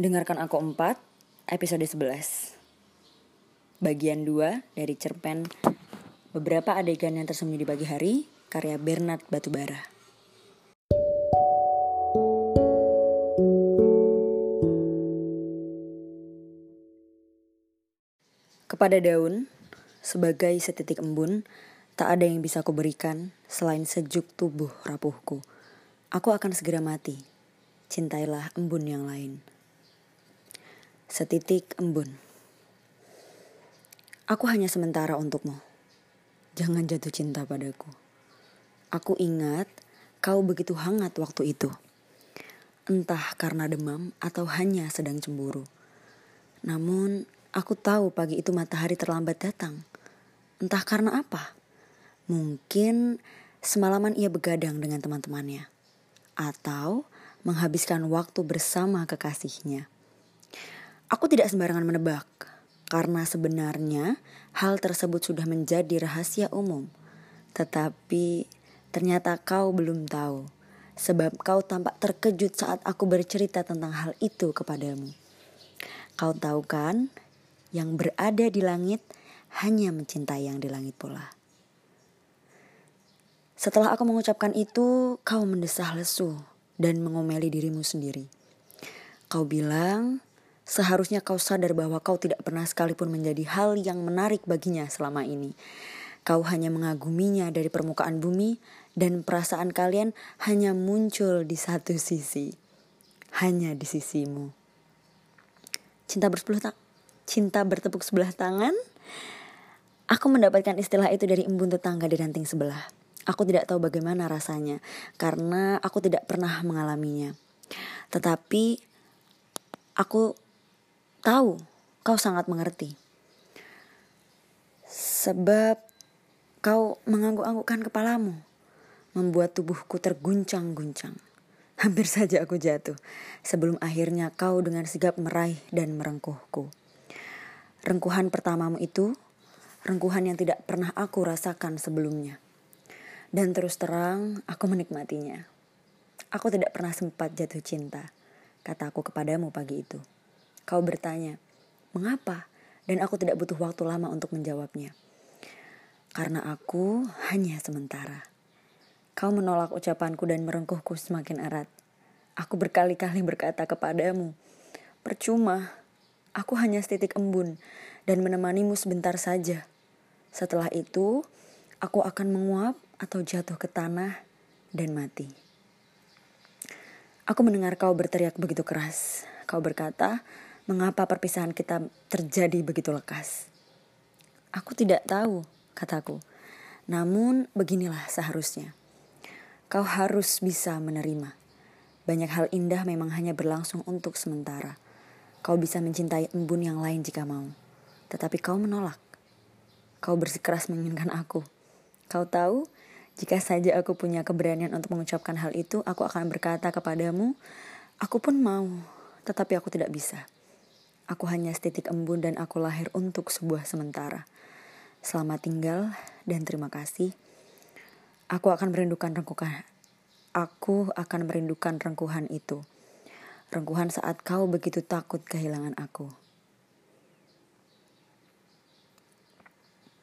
Dengarkan aku 4, episode 11. Bagian 2 dari cerpen Beberapa adegan yang tersembunyi di pagi hari, karya Bernard Batubara. Kepada daun, sebagai setitik embun, tak ada yang bisa kuberikan selain sejuk tubuh rapuhku. Aku akan segera mati. Cintailah embun yang lain. Setitik embun. Aku hanya sementara untukmu. Jangan jatuh cinta padaku. Aku ingat kau begitu hangat waktu itu. Entah karena demam atau hanya sedang cemburu. Namun, aku tahu pagi itu matahari terlambat datang. Entah karena apa. Mungkin semalaman ia begadang dengan teman-temannya. Atau menghabiskan waktu bersama kekasihnya. Aku tidak sembarangan menebak, karena sebenarnya hal tersebut sudah menjadi rahasia umum. Tetapi ternyata kau belum tahu, sebab kau tampak terkejut saat aku bercerita tentang hal itu kepadamu. Kau tahu kan, yang berada di langit hanya mencintai yang di langit pula. Setelah aku mengucapkan itu, kau mendesah lesu dan mengomeli dirimu sendiri. Kau bilang, Seharusnya kau sadar bahwa kau tidak pernah sekalipun menjadi hal yang menarik baginya selama ini. Kau hanya mengaguminya dari permukaan bumi dan perasaan kalian hanya muncul di satu sisi. Hanya di sisimu. Cinta bersepuluh tak? Cinta bertepuk sebelah tangan? Aku mendapatkan istilah itu dari embun tetangga di ranting sebelah. Aku tidak tahu bagaimana rasanya karena aku tidak pernah mengalaminya. Tetapi aku tahu kau sangat mengerti. Sebab kau mengangguk-anggukkan kepalamu, membuat tubuhku terguncang-guncang. Hampir saja aku jatuh, sebelum akhirnya kau dengan sigap meraih dan merengkuhku. Rengkuhan pertamamu itu, rengkuhan yang tidak pernah aku rasakan sebelumnya. Dan terus terang, aku menikmatinya. Aku tidak pernah sempat jatuh cinta, kataku kepadamu pagi itu. Kau bertanya, mengapa? Dan aku tidak butuh waktu lama untuk menjawabnya. Karena aku hanya sementara. Kau menolak ucapanku dan merengkuhku semakin erat. Aku berkali-kali berkata kepadamu, percuma, aku hanya setitik embun dan menemanimu sebentar saja. Setelah itu, aku akan menguap atau jatuh ke tanah dan mati. Aku mendengar kau berteriak begitu keras. Kau berkata, Mengapa perpisahan kita terjadi begitu lekas? Aku tidak tahu, kataku. Namun beginilah seharusnya. Kau harus bisa menerima. Banyak hal indah memang hanya berlangsung untuk sementara. Kau bisa mencintai embun yang lain jika mau. Tetapi kau menolak. Kau bersikeras menginginkan aku. Kau tahu, jika saja aku punya keberanian untuk mengucapkan hal itu, aku akan berkata kepadamu, aku pun mau, tetapi aku tidak bisa. Aku hanya setitik embun dan aku lahir untuk sebuah sementara. Selamat tinggal dan terima kasih. Aku akan merindukan rengkuhan. Aku akan merindukan rengkuhan itu. Rengkuhan saat kau begitu takut kehilangan aku.